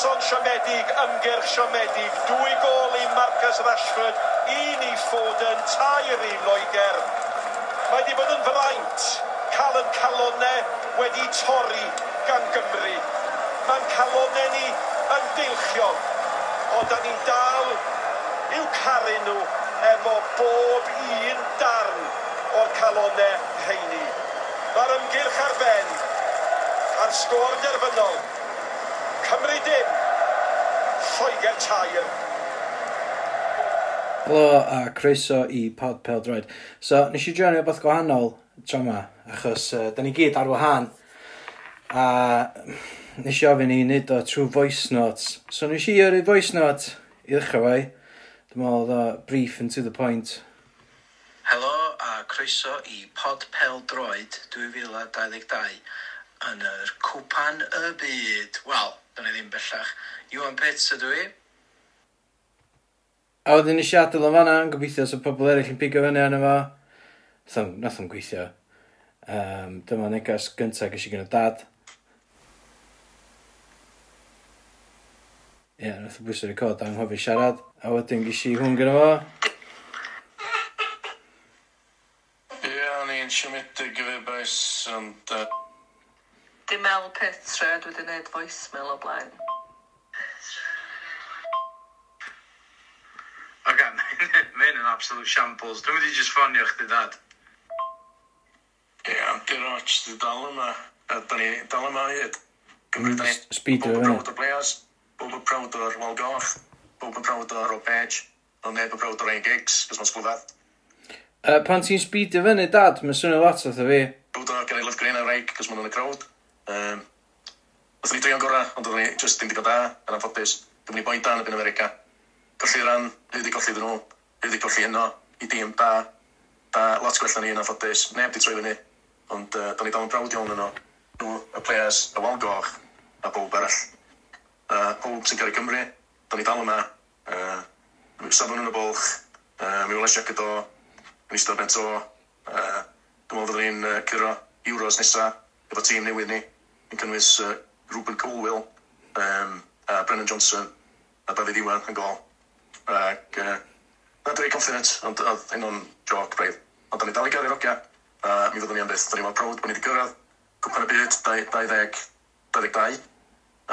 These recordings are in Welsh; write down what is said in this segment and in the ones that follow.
noson siomedig, ymgyrch siomedig, dwy gol i Marcus Rashford, un i Foden, tair i Loegr. Mae wedi bod yn fraint cael yn calonau wedi torri gan Gymru. Mae'n calonau ni yn deilchion, ond da ni'n dal i'w caru nhw efo bob un darn o'r calonau heini. Mae'r ymgyrch ar ben, a'r sgôr derfynol, Cymru dim. Lloegr Tair. Helo a croeso i Pod Pel Droid. So, nes i joinio beth gwahanol tro yma, achos uh, da ni gyd ar wahan. A nes i ofyn i wneud o trwy voice notes. So nes i yrru voice note i ddechrau fai. Dwi'n meddwl oedd o brief and to the point. Helo a croeso i Pod Pel Droid 2022 yn yr cwpan y byd. Wel, dyna ni ddim bellach. Iwan Pits ydw i. A wedyn nes i adael o'n fanna yn gobeithio so pobl eraill yn pigo fyny arno fo. Nath o'n gweithio. Um, dyma negas gyntaf gysi gen o dad. Ie, yeah, nath o bwysau record anghofio siarad. A wedyn gysi hwn gyda fo. Ie, yeah, o'n i'n siomedig i fi bais, ond... Uh... Di Mel Petra, dwi wedi gwneud voicemail o blaen. Ok, mae'n yn absolute shambles. Dwi'n wedi just ffonio chdi, dad. Ie, yeah, di'r och, di dal yma. A da ni dal yma hyd. Gymryd da ni bob yn brawd o players, bob yn brawd o'r wal goch, bob yn brawd o'r page, ond neb yn brawd o'r ein gigs, cos mae'n sgwfath. Uh, pan ti'n speedio fyny, dad, mae'n swnio lot o fi. Brawd o'r gael ei lyfgrau reig, cos ma'n yn y crowd. Um, Oedden ni drio'n gorau, ond oedden ni just ddim digon da, yn anffodus. Dwi'n ni i boi dan y byn America. Golli ran, hyd i golli ddyn nhw, hyd i golli yno, i dîm da, da, lot gwella ni yn anffodus. Neb di troi fyny, ond uh, do'n ni dal yn brawd iawn yno. Nhw, y players, y wal goch, a bob arall. Uh, pob sy'n cael ei Cymru, do'n ni dal yma. Uh, Safon yn y bolch, uh, mi wles jacket o, yn eistedd bent o. Uh, dwi'n meddwl fyddwn ni'n uh, cyrro Euros nesaf, efo tîm newydd ni yn cynnwys uh, Ruben Colwell, um, a Brennan Johnson, a David Iwan yn gol. Ac, uh, na dwi'n confident, ond oedd hyn o'n joc braidd. Ond da ni dal i gael i'r ogia, a mi fyddwn ni am byth. Da ni'n meddwl prawd bod ni wedi gyrraedd cwpan y byd 20, 22,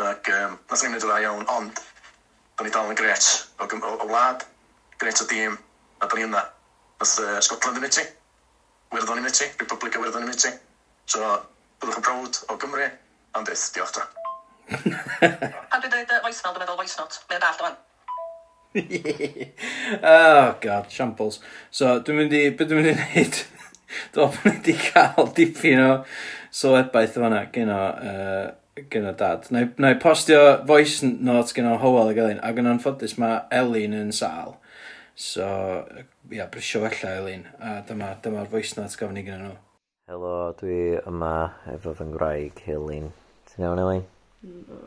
ac um, nath ni'n gwneud y dda iawn, ond da ni dal yn gret o, o, o wlad, gret o dîm, a da ni yna. Nath uh, Scotland yn myty, Werddon yn myty, Republic o Werddon yn myty. So, byddwch yn prawd o Gymru, Andres, diolch ta. Pan dwi'n dweud voicemail, dwi'n meddwl voice note. Mae'n daft o'n. oh god, shambles. So, dwi'n mynd i, beth dwi'n mynd i wneud? dwi'n mynd i wedi cael dipyn o sylwebaeth yma na, gen o, uh, gyno dad. Na, na i postio voice notes gyno o Howell ag Elin, ac yn anffodus mae Elin yn sal. So, ia, yeah, brisio fella Elin, a dyma'r dyma, dyma voice notes gofyn ni gen nhw. Helo, dwi yma efo fy ngwraig, Elin. Ti'n iawn, Elin? No.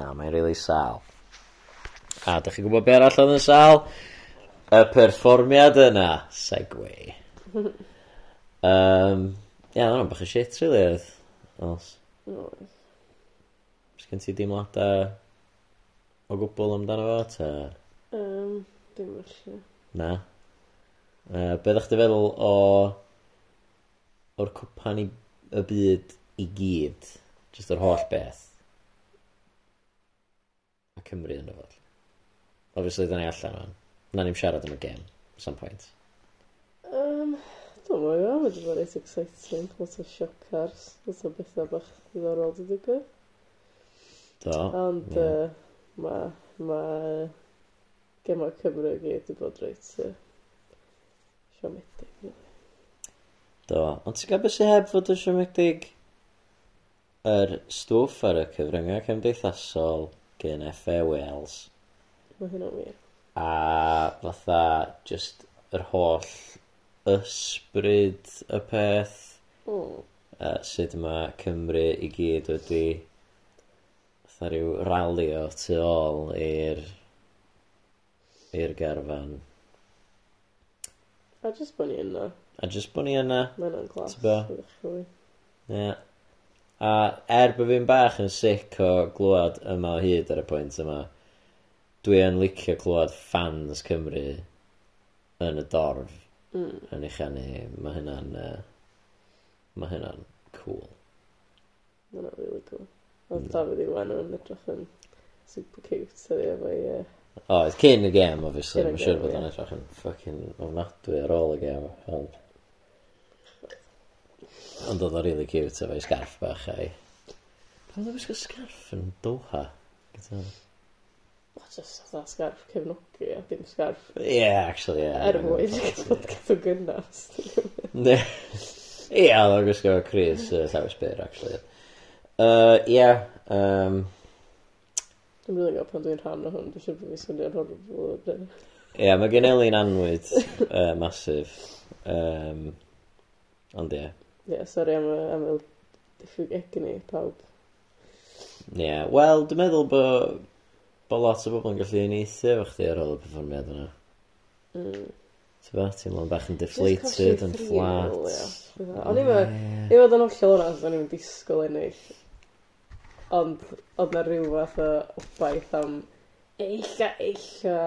Na, mae'n really sal. A, da chi'n gwybod be arall oedd yn sal? Y perfformiad yna. Segway. um, ia, yeah, bach o shit, really, oedd. Os. No. Os gen ti deimladau o gwbl amdano fo, ta? Um, dim allan. Na. Uh, be ddech chi feddwl o o'r cwpan i y byd i gyd, jyst yr holl beth, a Cymru yn y fod. Obviously, da ni allan o'n. Na ni'n siarad am y gêm, sam pwynt. Yym, dwi'm yn gwybod, mae jyst yn reit exciting, lot o siocars, lot o bethau bach ddiddorol di digwydd. Do. Ond yeah. uh, mae, ma' gemau Cymru i gyd 'di bod reit uh, siomedig rili. Do, ond ti'n gwybod be sy heb fod yn siomedig? Yr stwff ar y cyfryngau cymdeithasol gen FA Wales. Mae hynna'n wir. A fatha just yr holl ysbryd y peth. Mm. Uh, sut mae Cymru i gyd wedi fatha rhyw rali o tu ôl i'r i'r garfan. A jyst bod ni yna. A jyst bod ni yna. Ma' hynna'n glas. T'bo'? actually. Ie. A er bod fi'n bach yn sic o glwad yma o hyd ar y pwynt yma dwi yn licio glwad fans Cymru yn y dorf Mm. yn eich anu. Mae hynna'n Uh, mae hynna'n cool. Mae hwnna'n really cool. Oedd mm. David Iwan yn edrych yn super cute heddiw efo'i yy Oedd, cyn y gêm obviously, mae'n siŵr bod o'n edrych yn ffucking ofnadwy ar ôl y gêm, ond... Ond oedd o'n really cute efo'i scarf bach a'i... Pan oedd o'n gwisgo scarf yn Doha? Gyda? Ma' jyst fatha sgarff cefnogi a dim sgarff... Yeah, actually, yeah. Er mwyn bod gath o'n gynnas. Ie, oedd o'n gwisgo Chris uh, crys llawysbyr, actually. Uh, yeah, um, Dwi'n rili gael pan dwi'n rhan o hwn, dwi'n siŵr bod fi'n swnio'n horrible. Ie, mae gen Elin anwyd uh, masif. Um, ond ie. Yeah. Ie, sori am, am y diffyg egni pawb. Ie, yeah, wel, dwi'n meddwl bod bo lot o bobl yn gallu uneithio efo chdi ar ôl y perfformiad yna. Mm. Ti'n ba, ti'n mynd bach yn deflated, yn fflat. O'n i'n meddwl, o'n i'n meddwl yn ollol o'n o'n i'n disgwyl ennill. Ond oedd na rhyw fath o obaith am eilla, eilla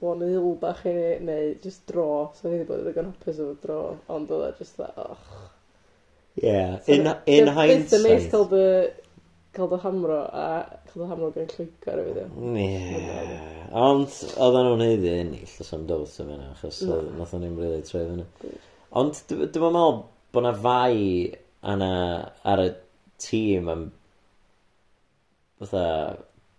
one ill bach i ni, neu just dro. So ni wedi bod yn ddigon hapus efo dro, ond oedd e just dda, och. Ie, yeah. So, in, in hindsight. Byth yn neis cael dy, cael dy hamro a cael dy hamro gan llwygar y fideo. Ie. Ond oedd nhw'n neud i ennill, os am dawth o fyna, achos no. nath o'n i'n rili troi fyna. Ond dwi'n meddwl bod na fai yna ar y tîm am fatha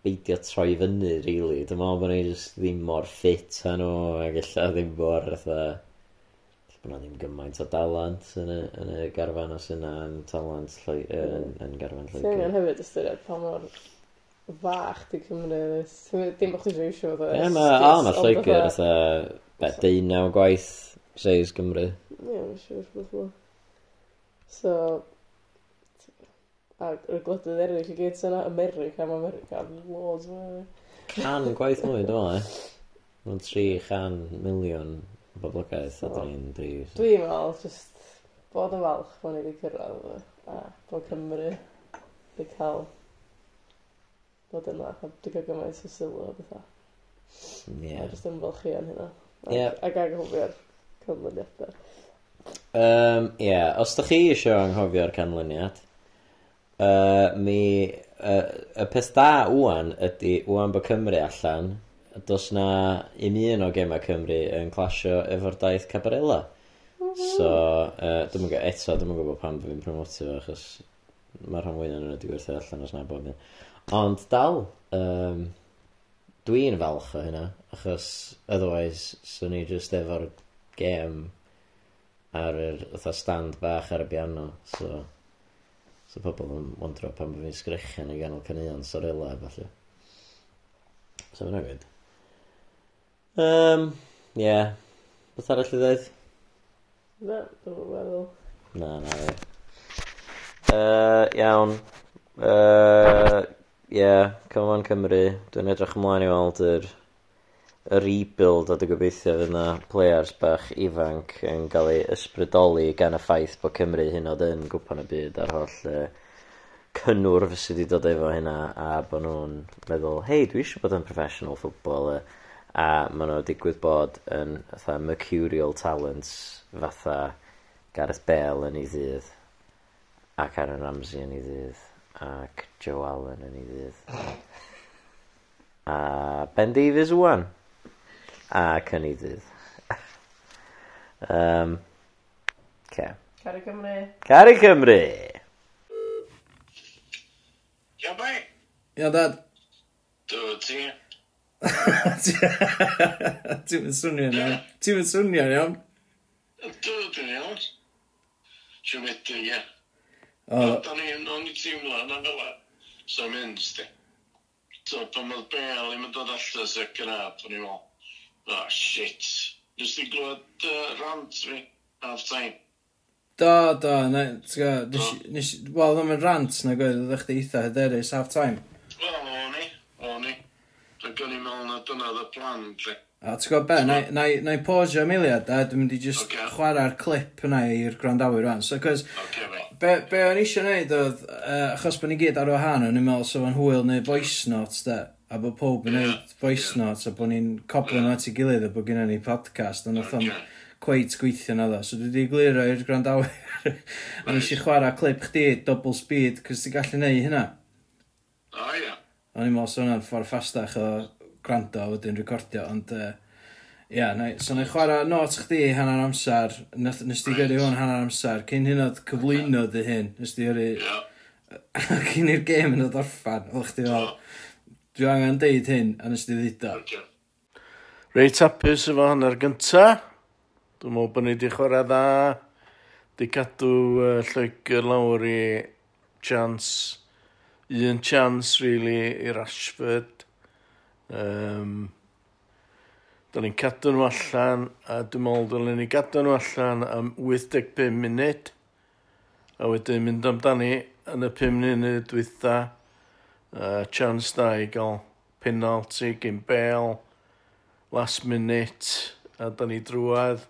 beidio troi fyny really. Dwi'n meddwl bod ni just ddim mor ffit â nhw ac ella ddim mor fatha ella bod 'na ddim gymaint o dalent yn y yn y garfan os yna yn talent Lloe- yn mm. yn garfan Lloegr. Ti angen hefyd ystyried pa mor fach 'di Cymru does? Ti'm dim bo' chdi isio iwsio fatha esgus... Ie ma' o ma' Lloegr fatha be deunaw gwaith seis Cymru. Ie mae'n siŵr bod o. So a y gwledydd eraill i gyd sy yna, America, mae America yn loads o Can gwaith mwy dwi'n meddwl, eh? e? Mae'n tri chan miliwn o boblogaeth a dan ni'n rhif so... Dwi'n meddwl just bod yn falch bod ni wedi cyrraedd yy a bod Cymru wedi cael bod yma a 'di cael gymaint o sylw o petha. Ie. A just jyst ymfalchio yn hynna. Ie. Ac anghofio'r canlyniadau. Yym ie, os da chi eisiau anghofio'r canlyniad Yy, mi... uh, y peth da wwan ydy, wwan bod Cymru allan, does 'na ddim un o gemau Cymru yn clasio efo'r daith Cabarella. So uh, dwi'n gwybod eto dwi'n gwybod pam fi'n promotio fo achos mae'r rhan fwya yn nhw 'di gwerthu allan os na bob un. Ond dal, um, dwi'n falch o hynna achos otherwise 'swn i just efo'r gem ar yr fatha stand bach ar y piano. so... So pobl yn wondro pan bod fi'n sgrechian i ganol caneuon sorella a falle. So ma' hynna'n Um, Ie. Yeah. Beth arall i ddweud? Na, dwi'n meddwl. Na, na fi. Uh, iawn. Yy, ie, Come On Cymru. Dwi'n edrych ymlaen i weld yr rebuild o dy gobeithio fydd yna players bach ifanc yn cael ei ysbrydoli gan y ffaith bod Cymru hyn oed yn gwpan y byd ar holl uh, cynnwr sydd wedi dod efo hynna a bod nhw'n meddwl, hei, dwi eisiau bod yn professional footballer a maen nhw digwydd bod yn fatha mercurial talents fatha Gareth Bale yn ei ddydd ac Aaron Ramsey yn ei ddydd ac Joe Allen yn ei ddydd. A Ben Davies wwan a cynidydd. um, ce. Cari Cymru. Cari Cymru. Ia bai? Ia dad. Dw ti? Ti'n mynd swnio'n iawn. Ti'n mynd swnio'n iawn. Dw dwi'n iawn. Siw medru, ie. Da ni'n o'n i teimlo yna fel e. So mynd, sti. So, pan oedd Bale yn dod allas y graf, o'n i'n meddwl, oh shit, nes ti glwyd uh, rant fi, half time. Do, do, na, ti'n gwybod, oh. nes i, wel, ddim yn rant na gwybod, ydych chi eitha hyderus half time. Wel, o ni, o ni. Dwi'n gynnu mewn na dyna the plan, dwi. A ti'n gwybod be, na, na, na i posio am eiliad, a dwi'n mynd i just okay. chwarae'r clip yna i'r grandawyr rhan. So, cos, okay, right. be, be o'n eisiau gwneud oedd, uh, achos bod ni gyd ar o han, o'n i'n meddwl, so o'n hwyl neu voice notes, da a bod pob yn gwneud voice notes a bod ni'n cobl nhw at ei gilydd a bod gennym ni podcast ond oedd o'n cweith gweithio na dda. So dwi wedi glirio i'r grandawyr. A nes i chwarae clip chdi double speed cos ti'n gallu neud hynna. O ia. O'n i'n meddwl sôn o'n ffordd ffastach o gwrando wedyn recordio ond uh, ia, na, so na i chwarae not chdi hanner amser nes ti gyrru hwn hanner amser cyn hyn oedd cyflwyno dy hyn. Nes ti gyrru cyn i'r gêm yn y dorffan oedd chdi fel. Dwi angen deud hyn yn ystod dduda. Reit hapus efo hanner gynta. Dwi'n meddwl bod ni wedi chwarae dda. Di cadw uh, Lloegr lawr i chance. Un chance, really, i Rashford. Um, Da ni'n cadw nhw allan, a dwi'n meddwl dylen ni gadw nhw allan am 85 munud, a wedyn mynd amdani yn y 5 munud dwytha, uh, chance da i gael penalty, gyn bel, last minute, a da ni drwad.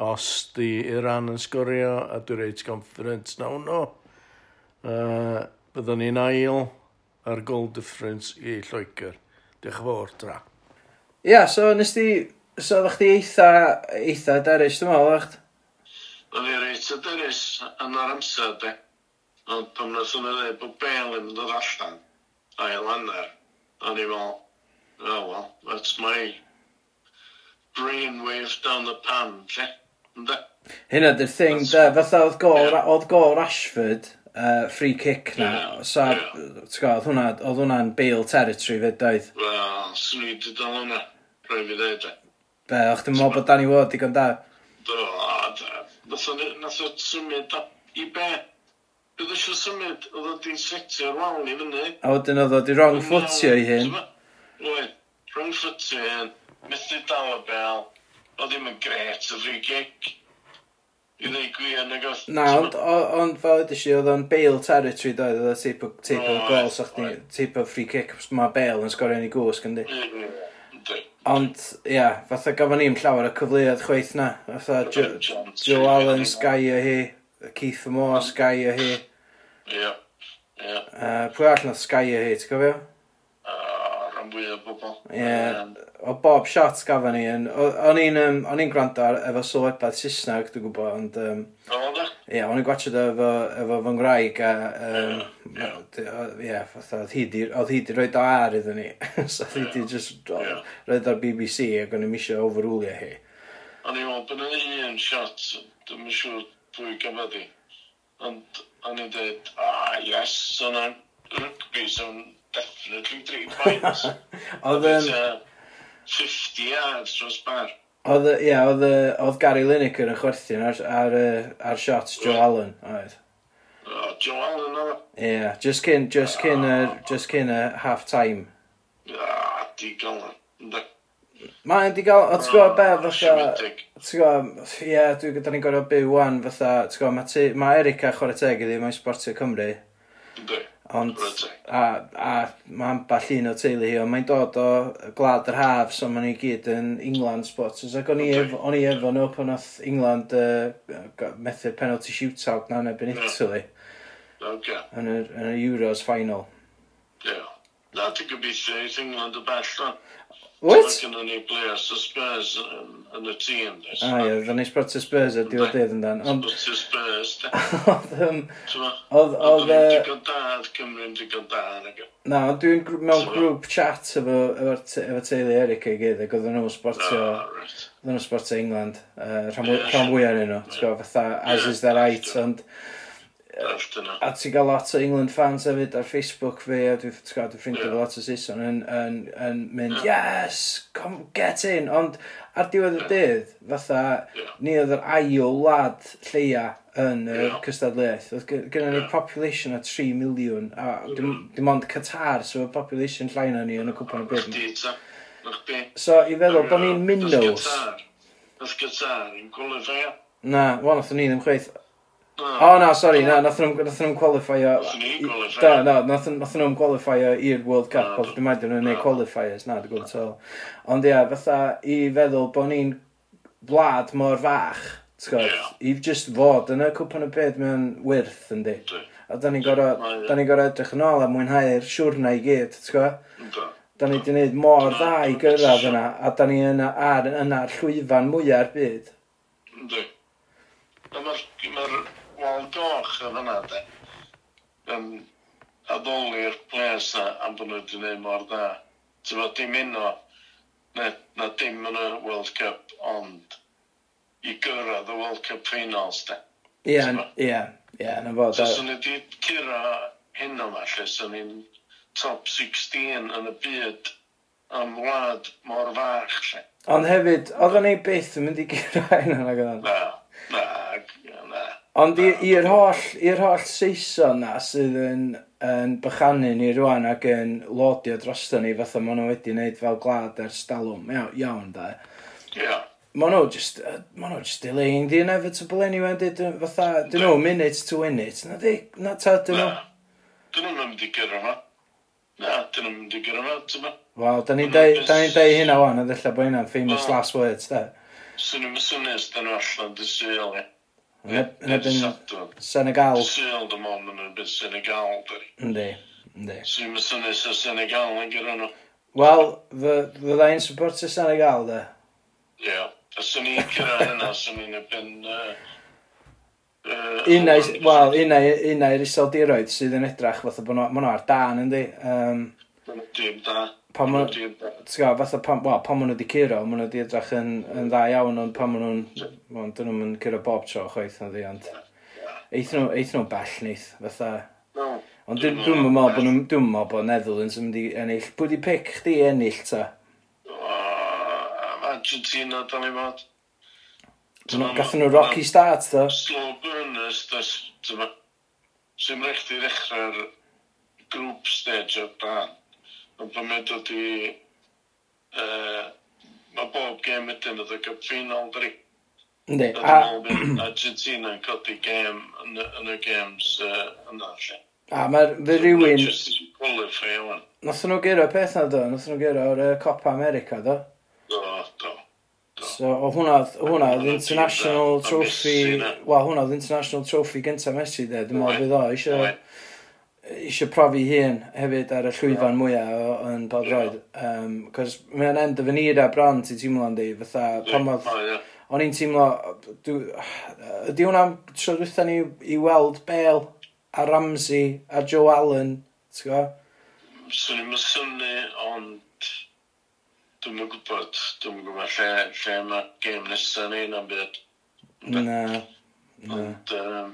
Os di Iran yn sgorio, a dwi'n reit confident na hwnnw, uh, byddwn ni'n ail ar goal difference i Lloegr. Diolch yn fawr, dra. Ia, yeah, so nes ti... So oeddech chdi eitha, eitha derys dwi'n meddwl, oeddech? Oeddech i reit a derus yn yr amser, de. Ond pan nes yn dweud bod Bale yn dod allan, ail anner, o'n ni fel, oh well, that's my brainwave down the pan, lle? Ynda? Hynna, dy'r thing, da, fatha oedd gol, yeah. oedd gol Rashford, uh, free kick na, yeah, so, yeah. oedd hwnna'n hwnna bail territory fyd doedd. Wel, swn i wedi dal hwnna, rhaid fi ddeud e. Be, o'ch ti'n meddwl bod Danny Ward digon da? Do, a da, nath o symud i be? Bydd eisiau symud, oedd o di setio'r wal i fyny. A wedyn oedd o di wrong footio i hyn. Oedd, wrong footio i hyn, methu dal y bel, oedd ddim yn gret y free kick. I ddeu gwir nag oedd. Na, ond fel ydy si, oedd o'n bail territory doedd, oedd o teip o gol, sa'ch ni, teip o free kick, mae bail yn sgorio ni gwsg yndi. Ond, ia, fatha gafon ni'n llawer o cyfleoedd chweith na, fatha Joe Allen, Sky o hi, Keith Moore, Sky o hi. Ie, ie. Pwy all na Sky o hi, ti'n gofio? Rhan fwy o bobl. Ie, o bob shot gafon ni, o'n i'n um, gwrando ar, efo sylwebaeth Saesneg, dwi'n gwybod, ond... Um, o, da? E? Ie, o'n i'n gwachod efo, efo fy ngwraig, a... Um, ie, yeah. fatha, oedd hi di roi o ar iddyn ni, so oedd hi di just roi ar BBC, ac o'n i'n misio overrulio hi. O'n i'n meddwl, bydd yn un shot, dwi'n siŵr pwy gafodd hi, ond o'n nhw'n dweud, ah, yes, so na rygbi, so definitely three points. Oedd yn... 50 yards dros bar. Oedd, ie, oedd, oedd Gary Lineker yn chwerthin ar, ar, ar shots Joe Allen, oedd. Oh, Joe Allen oedd? Ie, yeah, just cyn, just cyn, oh. just cyn y half time. Ah, digon, ynddo. Mae'n di gael, o ti'n gwybod be, oh, fatha, ti'n gwybod, ie, dwi'n gwybod, ni'n gorau byw wan, fatha, ti'n gwybod, mae ti, ma Eric chwarae teg iddi, mae'n Sportio Cymru. Ynddi, Ond, a, a mae'n ball un o teulu hi, ond mae'n dod o glad yr haf, so mae'n i gyd yn England sports. Ac o'n i efo, o'n i efo nhw pan oedd England uh, methu penalty shootout na neb yn Italy. Okay. Yn y, yn y Euros final. Ie. Na, ti'n gobeithio i England y bell, What? So gynnu ni players o Spurs yn y tîm. A ah, ie, dda ni eisbrat o Spurs a diwedd dydd yn dan. Ond... Spurs, de. Oedd... Oedd... Oedd... Digon da, oedd Cymru'n digon da. Na, ond dwi'n mewn grŵp chat efo, efo efo teulu Eric ei gyd, ac oedden nhw sportio... Ah, oedden nhw sportio England. uh, Rhan fwy fwyaf yn nhw, ti'n gwybod, fatha, as is their right, ond... A ti'n gael lot o England fans hefyd ar Facebook fi, a dwi'n dwi, dwi ffrindio yeah. lot o Saeson yn, yn, yn mynd, yeah. yes, come, get in, ond ar diwedd y dydd, fatha, yeah. ni oedd yr ail lad lleia yn y yeah. cystadlaeth. Oedd gen gynnu ni population o 3 miliwn, a dim, dim ond Qatar, so y population llai na ni yn y cwpan o byd. So i feddwl bod ni'n minnows. Oedd Qatar, yn Qatar, gwylio Na, wel, nath ni ddim chweith. O na, sori, na, nath nhw'n nath nhw'n qualifio... Da, na, nath nath nhw'n qualifio i'r World Cup, ond dwi'n meddwl nhw'n neud qualifiers, na, dwi'n gwybod Ond ia, fatha, i feddwl bod ni'n blad mor fach, ti'n i just fod yn y cwpan y byd mewn wirth, yndi. A da ni'n gorau da ni'n gorau edrych yn ôl a mwynhau'r siwrna i gyd, ti'n gwybod? Da ni wedi gwneud mor dda i gyrraedd yna, a da ni yna ar yna'r llwyfan mwyaf byd. Yndi. A mae'r bobl goch yn hynna, de. Yn addoli'r ples na am bod nhw wedi gwneud mor dda. Ti'n bod dim un o, na, na dim yn y World Cup, ond i gyrraedd y World Cup finals, de. Ie, ie, ie, na fod. So, swn i wedi cyrra hyn o'n falle, swn i'n top 16 yn y byd am wlad mor fach, lle. Ond hefyd, oedden ni byth yn mynd i gyrra hyn o'n agor. Na, na, Ond i'r holl, i'r holl Saeson na sydd yn, yn bychanu ni rwan ac yn lodio drosto ni fatha maen nhw wedi wneud fel glad ers dalwm, iawn, iawn da. Yeah. Maen nhw just, maen nhw just delaying the inevitable anyway, dyn, fatha, dyn nhw, minutes to win it, na di, na ta, dyn nhw. Dyn nhw'n mynd i gyrra yma. Na, dyn nhw'n mynd i gyrra yma, dyn nhw. Wel, da ni'n dau hynna wan, a ddella bod hynna'n famous last words, da. Swn i'n mysynus, dyn nhw allan, dyn nhw'n Yn ebyn Senegal. Syl dy ond yn ebyn Senegal, dyri. Yndi, yndi. Sy'n mysyn nes o Senegal yn gyda nhw. Wel, fydda i'n supporter Senegal, da? Ie. Yeah. Os yn i'n cyrra hynna, sy'n i'n ebyn... Unau, wel, unau, unau i'r iseldiroedd sydd yn edrach, fatha bod nhw ar dan, yndi? Um, Dim da pan ma'n, ti'n gael, fatha pan, wel, pan maen nhw wedi curo, maen nhw wedi edrych yn, yn dda iawn, ond pan maen nhw'n, ma'n dyn nhw'n curo bob tro chwaith na ddi, ond Eith nhw, eith nhw bell neith, fatha. Ond dwi'n meddwl bod nhw'n, dwi'n meddwl bod Netherlands yn mynd i ennill. Pwy di pic chdi ennill ta? Argentina, da ni fod. Gathen nhw rocky start, da? Slow burners, da, sy'n rechti ddechrau'r group stage o'r dan. Ond pan mae'n dod i... Uh, mae bob gêm ydyn oedd y gyffinol, dri. Ynddi. A... Argentina yn codi gêm yn, yn y games uh, yna, lle. A mae'r fy rhywun... Just qualify, ewan. Nothon nhw gyro peth na do, nothon nhw gyro o'r uh, Copa America do. Do, do. So, o hwnna, hwnna, oedd international trophy, wel, hwnna oedd international trophy gyntaf Messi, dde, dwi'n meddwl fydd o, eisiau eisiau profi hun hefyd ar y llwyfan mwyaf o, yn bod roed. Um, Cos mae'n end o fy nir bron ti'n teimlo yn di, fatha pan modd... O'n i'n teimlo, ydy hwnna'n tro dwytha ni i weld Bale a Ramsey a Joe Allen, ti'n go? Swn i'n syni, ond dwi'n yn gwybod, dwi'n yn gwybod lle, lle mae gêm nesaf ni na'n byd. Na, na. Ond, um,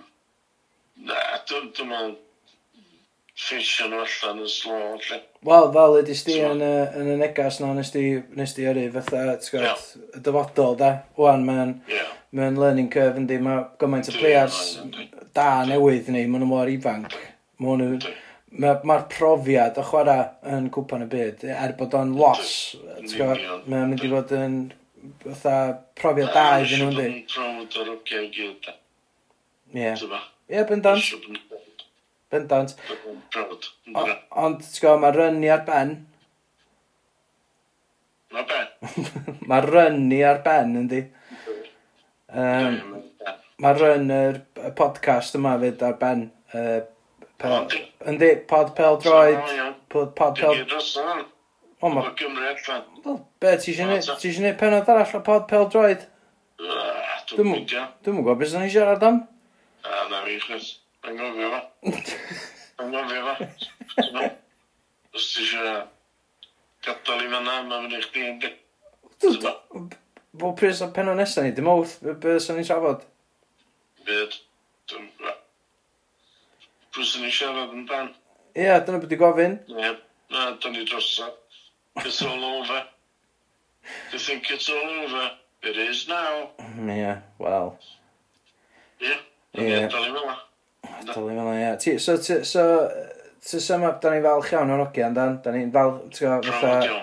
na, dwi'n meddwl ffeisio nhw allan yn slo, lle. Wel, fel ydy sti yn y, yn y negas na, nes di, nes di yrru fatha, ti'n gwybod, y dyfodol, da. Wan, mae'n yeah. ma learning curve yndi, mae gymaint o players da newydd ni, maen nhw mor ifanc. Maen nhw... Mae'r ma profiad o chwarae yn cwpan y byd, er bod o'n los, mae'n mynd i fod yn fatha profiad da iddyn nhw, ynddi? Mae'n mynd i fod yn profiad da iddyn nhw, ynddi? Ie. Ie, bendant. Bendant. Brod. Ond, ti'n gwybod, mae run ni ar ben. Mae ben. mae run ni ar ben, yndi. Um, mae run yr podcast yma fyd ar ben. Uh, pel, yndi, pod pel droid. Pod, pod pel... O, ma... Gymru allan. Wel, be, ti eisiau gwneud penod arall o pod pel droid? Dwi'n mwyn gwybod beth sy'n ei siarad am? Na, na fi, chwrs. Yn gofio fe. Yn gofio fe. Os ti eisiau gadael i fanna, mae'n mynd i chdi yn di. Bo pryd o penod nesaf ni, dim oeth, beth sy'n ni'n trafod? Byd. Pryd sy'n ni'n siarad yn dan. Ie, dyna beth i gofyn. Ie, na, dyna ni drosa. It's all over. You think it's all over. It is now. Ie, yeah, wel. Ie, yeah, dyna ni fel Dal i'n meddwl, ie. Ti, so, ti, so, ti'n sum up, da ni'n falch iawn o'r ogian, dan, da ni'n falch, ti'n gwybod, fatha...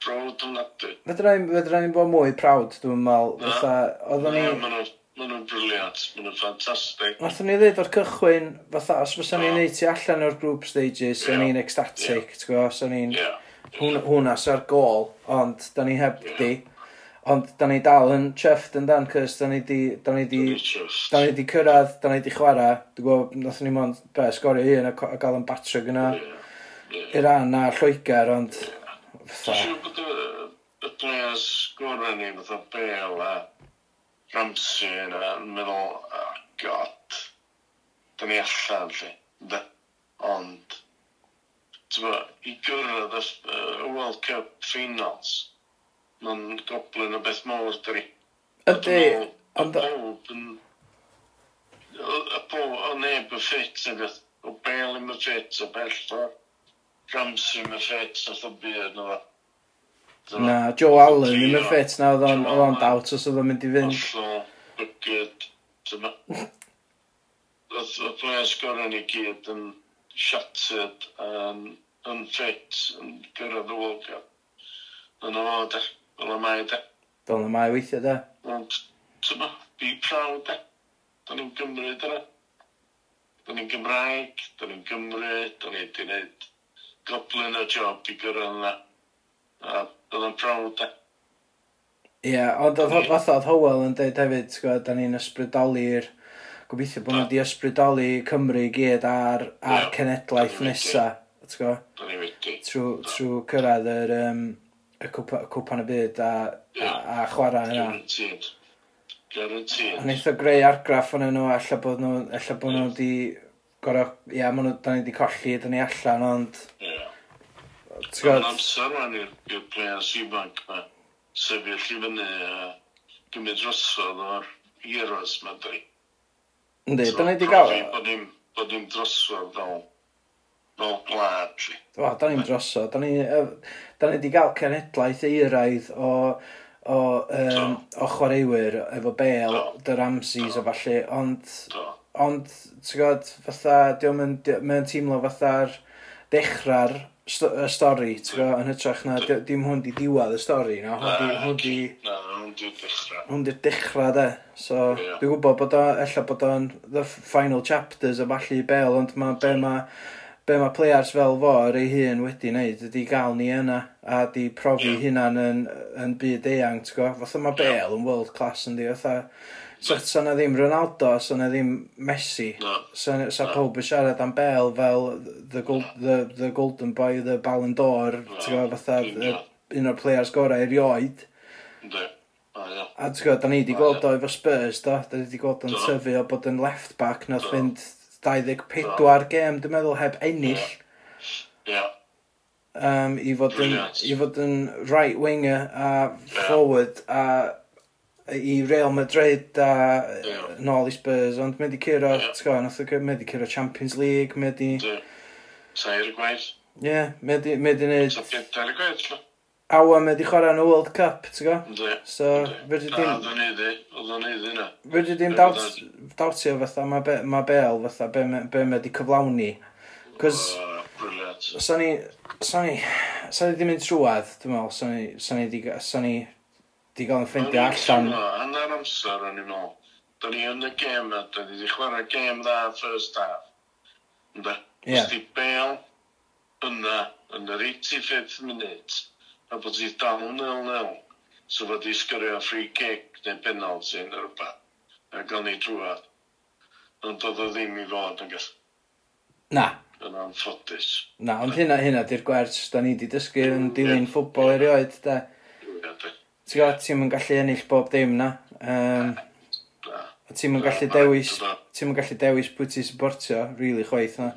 Proud ofnadwy. Fedra ni'n bod mwy proud, dwi'n meddwl, fatha, oedden ni... Maen nhw'n briliant, maen nhw'n ffantastig. Nathon ni ddweud o'r cychwyn, fatha, os fysa ni'n neud ti allan o'r group stages, yeah. ni'n ecstatic, ti'n gwybod, so ni'n... Yeah. Hwna, hwna sa'r gol, ond da ni heb di. Yeah. Ond da ni dal yn chuffed yn dan, cys da ni di, da ni di, da ni di cyrraedd, da ni di chwarae. Dwi'n gwybod, nath ni mond, be, sgorio un a, a gael yn batro gyna. Iran a Lloegr, ond... Dwi'n siŵr bod y y players gorau ni, fatha Bale a Ramsey yna, yn meddwl, oh god, da ni allan, lle. Ond, ti'n i gyrraedd y World Cup finals, mae'n goblin o beth mawr, dyri. Ydy, ond... Y y bob, o neb y ffit, efo. O bel yn y ffit, o bell o Ramsey yn y ffit, o thybyd, no. Na, Joe Allen yn y ffit na, oedd o'n o'n dawt os oedd o'n mynd i fynd. Allo, bygyd, dyma. Y players gorau ni gyd yn shattered, yn ffit, yn gyrraedd y World Cup. Yn o, dech Fel y mae, de. Fel y mae weithio, de. Ond, tyma, be proud, de. Da ni'n Gymru, dyna. Da ni'n Gymraeg, da ni'n Gymru, da ni wedi gwneud goblin o job i gyrra yna. A oedd yn proud, de. Ie, yeah, ond oedd fatha oedd Howell yn dweud hefyd, sgwyd, da ni'n ysbrydoli'r gobeithio bod nhw wedi ysbrydoli Cymru i gyd ar, ar yeah. cenedlaeth nesa, ti'n gwybod? Da ni wedi. Trwy trw cyrraedd yr, um, y cwpan y byd a, a, a chwarae yna. Guaranteed. Ond eitha greu argraff o'n nhw, ella bod nhw, ella bod nhw wedi gorau, ia, ma nhw, da ni wedi colli, da ni allan, ond... Ie. Mae'n amser rhan i'r players ifanc ma, sefyll i fyny a gymryd drosodd o'r heroes ma di. Yndi, da ni wedi gael... Bod ni'n drosodd fel fel gwlad. O, da ni'n droso. Da ni, da ni wedi gael cenedlaeth eiraidd o, o, um, o chwaraewyr efo Bale, dy Ramses o falle, ond... Do. Ond, ti'n gwybod, fatha, diolch yn mae'n teimlo fatha'r dechrau'r y stori, ti'n gwybod, yn hytrach na, dim hwn di diwad y stori, no? Hwn di... Na, hwn di dechrau. Hwn di dechrau, de. So, yeah. dwi'n gwybod bod o, ella bod o'n the final chapters a falle i Bale, ond mae be mae be mae players fel fo ar ei hun wedi wneud ydy gael ni yna a di profi yeah. hynna'n yn, yn byd eang, ti'n gwybod? Fatha mae Bale yn world class yn di, fatha... So, so na ddim Ronaldo, so na ddim Messi. No. So, so no. pob yn siarad am Bale fel the, gold, the, the golden boy, the Ballon d'Or, no. ti'n gwybod, fatha no. un o'r players gorau erioed. No. A ti'n gwybod, da ni wedi gweld o efo Spurs, do? Da ni wedi gweld o'n tyfu o bod yn left back, nath fynd 24 gêm, dwi'n meddwl, heb ennill. Ie. Um, i, fod yn, I fod yn right winger a forward a i Real Madrid a yeah. nôl i Spurs, ond mae wedi curo, yeah. mae wedi curo Champions League, mae wedi... Sair y gwaith. Ie, mae wedi... Mae wedi neud... Sair y gwaith, Awa mae wedi chwarae yn y World Cup, ti'n go? So, fyddi i ddim... Oedd o'n neud i, oedd o'n neud i na. Fyrdd i ddim dawtio fatha, mae be, ma Bel fatha, be mae wedi cyflawni. Cos... Sa'n ni... Sa'n ni... Sa'n ni wedi mynd trwad, dwi'n meddwl. sa'n ni... Sa'n ni... Sa ni... Di gael yn ffeindio allan. Yn yr amser, o'n i'n meddwl. Da ni yn y gêm na, da ni wedi chwarae gêm dda first half. Ynda? Ie. Yeah. Bel yna, yn yr 85th minute a bod hi dal 0-0. So fod i sgyrio free kick neu penalty neu rhywbeth. A gael ni drwad. Ond doedd o ddim i fod yn gall. Na. Yn anffodus. Na, ond hynna, hynna di'r gwers. Da ni wedi dysgu yn dilyn ffwbol erioed, da. Ti'n gwybod, ti'n yn gallu ennill bob dim, na. Um, a ti'n mynd gallu dewis, ti'n mynd gallu dewis pwy ti'n supportio, really, chwaith, na.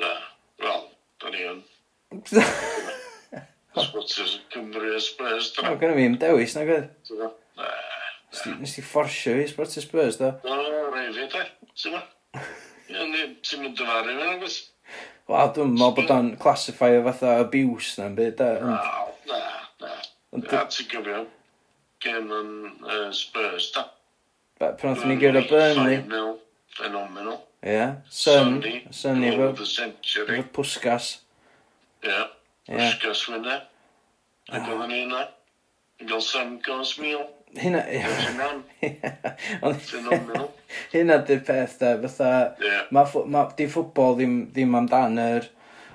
Na, wel, da ni yn. Sbwtys yn Cymru a Spurs. O, gynnu fi im dewis, na gyd? Ne. Nes ti fforsio fi Sbwtys Spurs, da? O, rai fi, da. Ti'n ma? Ti'n mynd dyfaru fi, na? Wel, dwi'n meddwl bod o'n classify o fatha abuse na'n byd, da. Na, na, na. A ti'n gyfio gem yn Spurs, da. Pan oedd ni gyda Burnley. 5-0, phenomenal. Ie, Sun, Sunny, efo pwsgas. Ie. Ysga swynna. Ac oedden ni yna. Yn gael Sam gos Mil. Hynna... Hynna di'r peth da, fatha... Yeah. Ma, ma, di ffwbol ddim, ddim amdan yr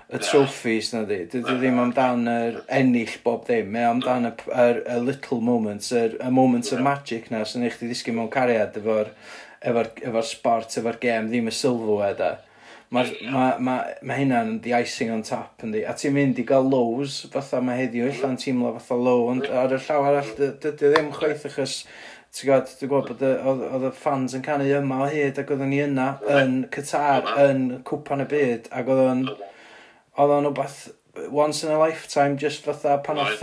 y trophies na di. Dydw ddim amdan yr ennill bob dim. Mae amdan y, y, y little moments, y, y moments of magic na sy'n eich di ddisgyn mewn cariad efo'r efo, efo sport, efo'r gem, ddim y sylfwau e da. Mae ma, ma, ma hynna'n the icing on top yndi. A ti'n mynd i gael lows, fatha mae heddiw illa'n teimlo fatha low, ond ar y llaw arall, dydy ddim chwaith achos ti'n gwybod, dwi'n gwybod bod oedd y fans yn canu yma o hyd ac oedden ni yna yn Qatar, yn cwpan y byd ac oedd o'n oedd o'n wbeth once in a lifetime just fatha pan oedd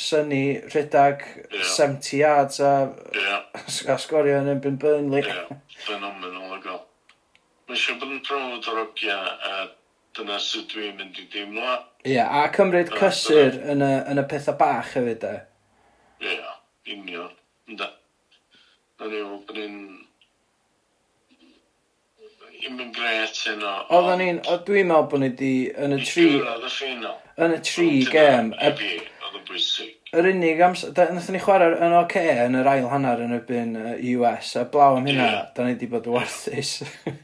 Sunny rhedeg yeah. 70 yards a, yeah. a sgorio yn erbyn Burnley Ie, yeah. mae eisiau bod yn brod o'r ogia a dyna sydd dwi'n mynd i deimlo. Ie, yeah, a cymryd cysur yn y, yn y pethau bach hefyd e. Ie, yeah, union. Ynda. Na ni o, bod ni'n... I'n mynd gret hyn o... Oedden ni'n... Dwi'n meddwl bod ni di... Yn y tri... Yn y tri gem. Oedd yn bwysig. Yr unig amser... Nathon ni chwarae yn oce okay, yn yr ail hanner yn y bin US. A blaw am hynna, yeah. da ni di bod yn warthus.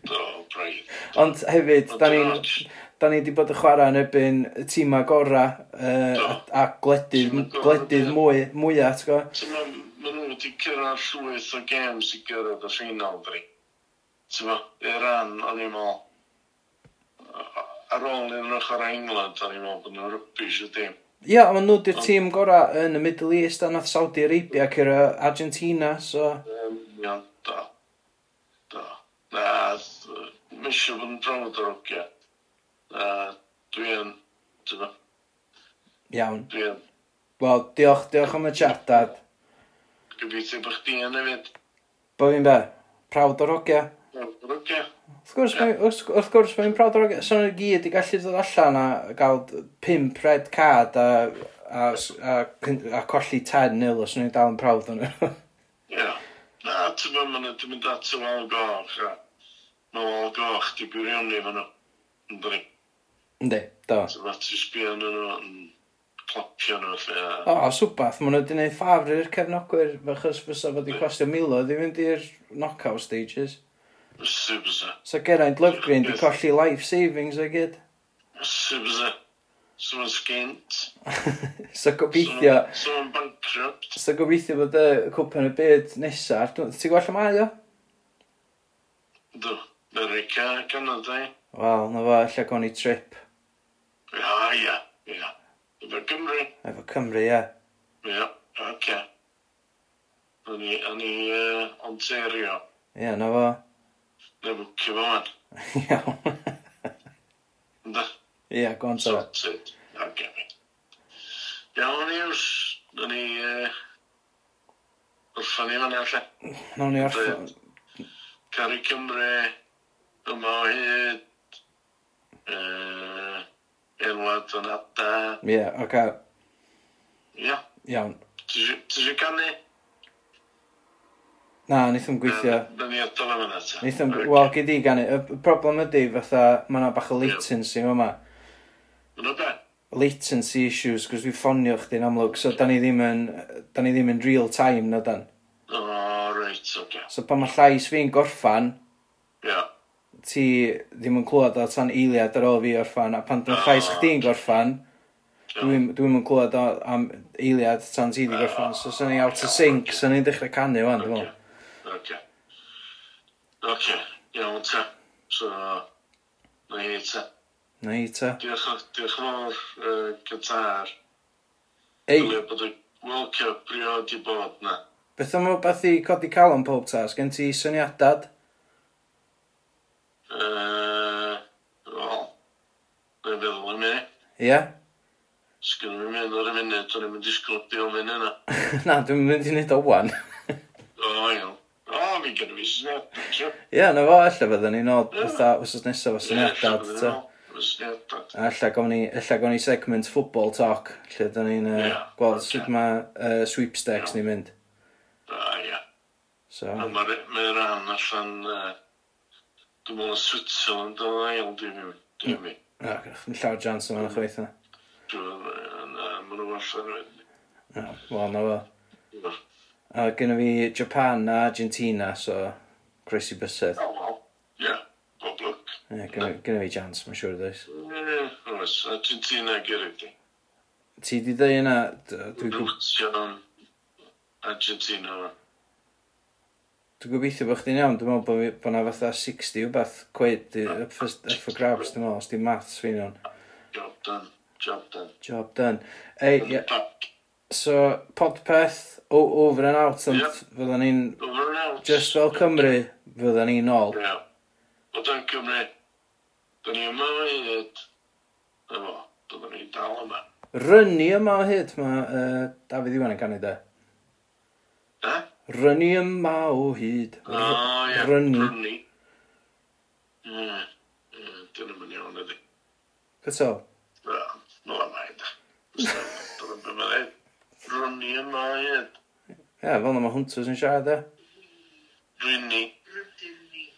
Do braidd. Ond hefyd, da ni'n... Da ni wedi bod yn chwarae yn erbyn y tîma gora uh, a, a gledydd, gledydd mwy, mwyaf, ti'n gwybod? Mae nhw wedi cyrraedd llwyth o games i gyrraedd y ffinal, dwi. Ti'n gwybod, Iran, o'n i'n meddwl, ar ôl i'n rach o'r England, o'n i'n meddwl bod nhw'n rybys y dim. Ia, ond nhw di'r tîm gorau yn y Middle East, a nath Saudi Arabia cyrra Argentina, so... Um, iawn, da. Da. Na, misio bod yn drawd o'r ogia. A Dwi'n... yn, dyna. Iawn. Dwi'n... Wel, diolch, diolch am y chat, dad. Gobeithio bod chdi yn hefyd. Bo fi'n be? Prawd o'r hogia? Prawd o'r ogia. Wrth gwrs, yeah. wrth gwrs, mae'n prawd o'r hogia. Sa'n nhw'n gyd i gallu dod allan a gael pimp red card a, a, a, a colli 10 nil os nhw'n dal yn prawd o'n nhw. Ie. Na, ti'n mynd at y wal goch, a nôl goch di gwirioni fan nhw. Ynddi? Ynddi, do. So fa ti sbio yn nhw yn clapio nhw lle. O, o swbath, maen nhw wedi gwneud ffafr i'r cefnogwyr, achos fysa fod wedi costio miloedd i fynd i'r knockout stages. Fysa, fysa. So Geraint Lovegreen di colli life savings o gyd. Fysa, fysa. So mae'n sgint. so gobeithio... So mae'n bankrupt. So gobeithio bod y cwpan y byd nesaf. Ti'n gweld lle mae o? Do. America, Canada. Wel, na fo, lle gwn i trip. Ia, ia, ia. Efo Cymru. Efo Cymru, ia. Ia, oce. Okay. Yn i, yn i uh, Ontario. Ia, na fo. Na fo, cyfan. Iawn. Ynda? Ia, gwan ta. Sorted. Oce. Iawn, Iws. Yn i... Uh, wrthon ni fan allan. Nawn ni orffan. Cari Cymru, yma o hyd, uh, Elwad yn ada. Ie, yeah, oce. Okay. Ia. Iawn. Ti eisiau canu? Na, wnaethon gweithio. Da ni adal am yna ta. Wnaethon, okay. wel, gyd i ganu. Y problem ydy, fatha, mae yna bach o latency yma. Yna be? Latency issues, gwrs fi ffonio chdi'n amlwg, so da ni ddim yn, da ni ddim yn real time, na dan. O, oh, right, oce. Okay. So pan mae llais fi'n gorffan, ti ddim yn clywed o tan eiliad ar ôl fi orffan, a pan dwi'n llais chdi'n gorffan, dwi'n dwi yn clywed o am eiliad tan ti wedi gorffan, so sy'n ni out of sync, sy'n ni'n dechrau canu fan, dwi'n meddwl. Oce. Oce, iawn ta. So, na i ta. Na i ta. Diolch, diolch yn fawr, uh, Qatar. Ei. Dwi'n bod yn welcio briod i bod na. Beth am o beth i codi calon pob tas, gen ti syniadad? Uh, Wel, dwi'n feddwl yn mynd. Ie? Sgyn nhw'n mynd ar y munud, o'n i'n mynd i sglybu o fyny yna. Na, dwi'n mynd i wneud o wan. O, iawn. O, mi gen i fi syniad. ti'n Ie, na fo, ella fydden ni'n nod Ie. fatha wrth nesaf o syniadad. ta. Syniadad. A Ella gawn ni, ella gawn ni segment football talk, lle dyn ni'n uh, Ie, gweld ocê. sut mae uh, sweepstakes ni'n mynd. Da, ia. So, A mae'r mae rhan allan uh, Dwi'n meddwl Switzerland yn ail, dwi'n mynd. Dwi'n meddwl. Ac, yn llawer jans yma, chweith yna. Dwi'n mynd. nhw allan wedyn. Wel, na fo. A gynna fi Japan a Argentina, so croesi bysedd. Oh, well, yeah, bob look. Ie, gynna fi jans, mae'n siŵr ddweud. Ie, oes, Argentina gyrru di. Ti di dweud yna? Dwi'n gwybod. Argentina. Dwi'n gobeithio bod chdi'n iawn, dwi'n meddwl bod, fi- bod na fatha 60 wbeth quid i- up for, up for grabs, dwi'n meddwl, os di maths fi'n iawn. Job done. Job done. Job done. Ei, ia, so, podpeth, o- over and out, ond Yep. fyddan ni'n, Over and out. just fel Cymru, fyddan ni'n ôl. Iawn. O dan Cymru, da ni yma o hyd, efo, da ni dal yma. Rynnu yma o hyd, mae uh, Dafydd Iwan yn canu de. Rynnu yma o hyd. O, ie. Rynnu. Rynnu. Ie. Mm. Dyn nhw'n iawn ydi. Gyto? Wel, no am ai da. Dwi'n bydd Rynnu yma o hyd. Ie, fel na mae hwnters yn siarad e. Rynnu.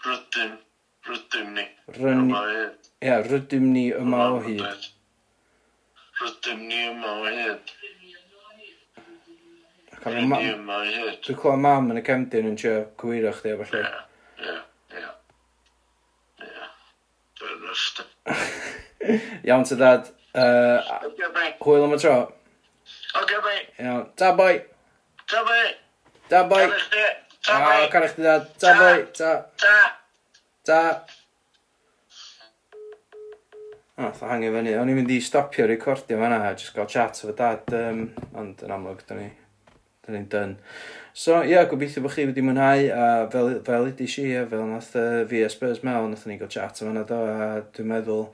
Rydym. Rydym ni. Rynnu. Ie, rydym ni yma o hyd. Rydym ni yma o hyd. Dwi'n clywed mam yn y cefndyn yn trio cywiro chdi o falle. Ie, ie, ie. Dwi'n ryst. Iawn ty dad. Uh, hwyl am y tro. Oce bai. Iawn. Ta boi. Ta bai. Ta boi. Ta ah, boi. Can i chdi dad. Ta boi. Ta. Ta. Ta. Ah, o, oh, hangio fyny. O'n i'n mynd i stopio recordio fanna, just gael chat efo dad, um, ond yn amlwg, da ni 'dyn ni'n dyn. So ie, yeah, gobeithio bod chi wedi mwynhau a fel, fel ydi si a fel nath uh, fi a Spurs Mel, nath ni gael chat yma na do a dwi'n meddwl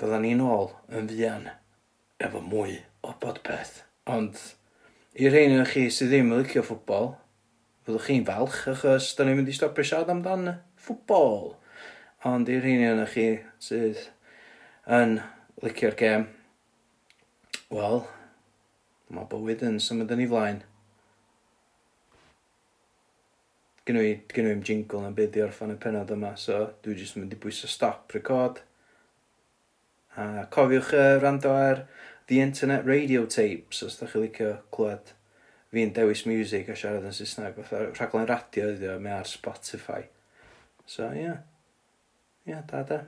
bydda ni'n ôl yn fuan efo mwy o bodpeth. Ond i'r rhain yn chi sydd ddim yn licio ffwbol, fyddwch chi'n falch achos da ni'n mynd i stopio siarad amdan ffwbol. Ond i'r rhain yn chi sydd yn licio'r gem, wel, mae bywyd yn symud yn ei flaen. gynnu i, gen i'm jingle na byd i orffan y penod yma, so dwi jyst yn mynd i bwyso stop record. A cofiwch uh, rando ar The Internet Radio Tapes, os da chi licio clywed fi'n dewis music a siarad yn Saesneg, fatha rhaglen radio ydi o, mae ar Spotify. So, ie. Yeah. Ie, yeah, da, da.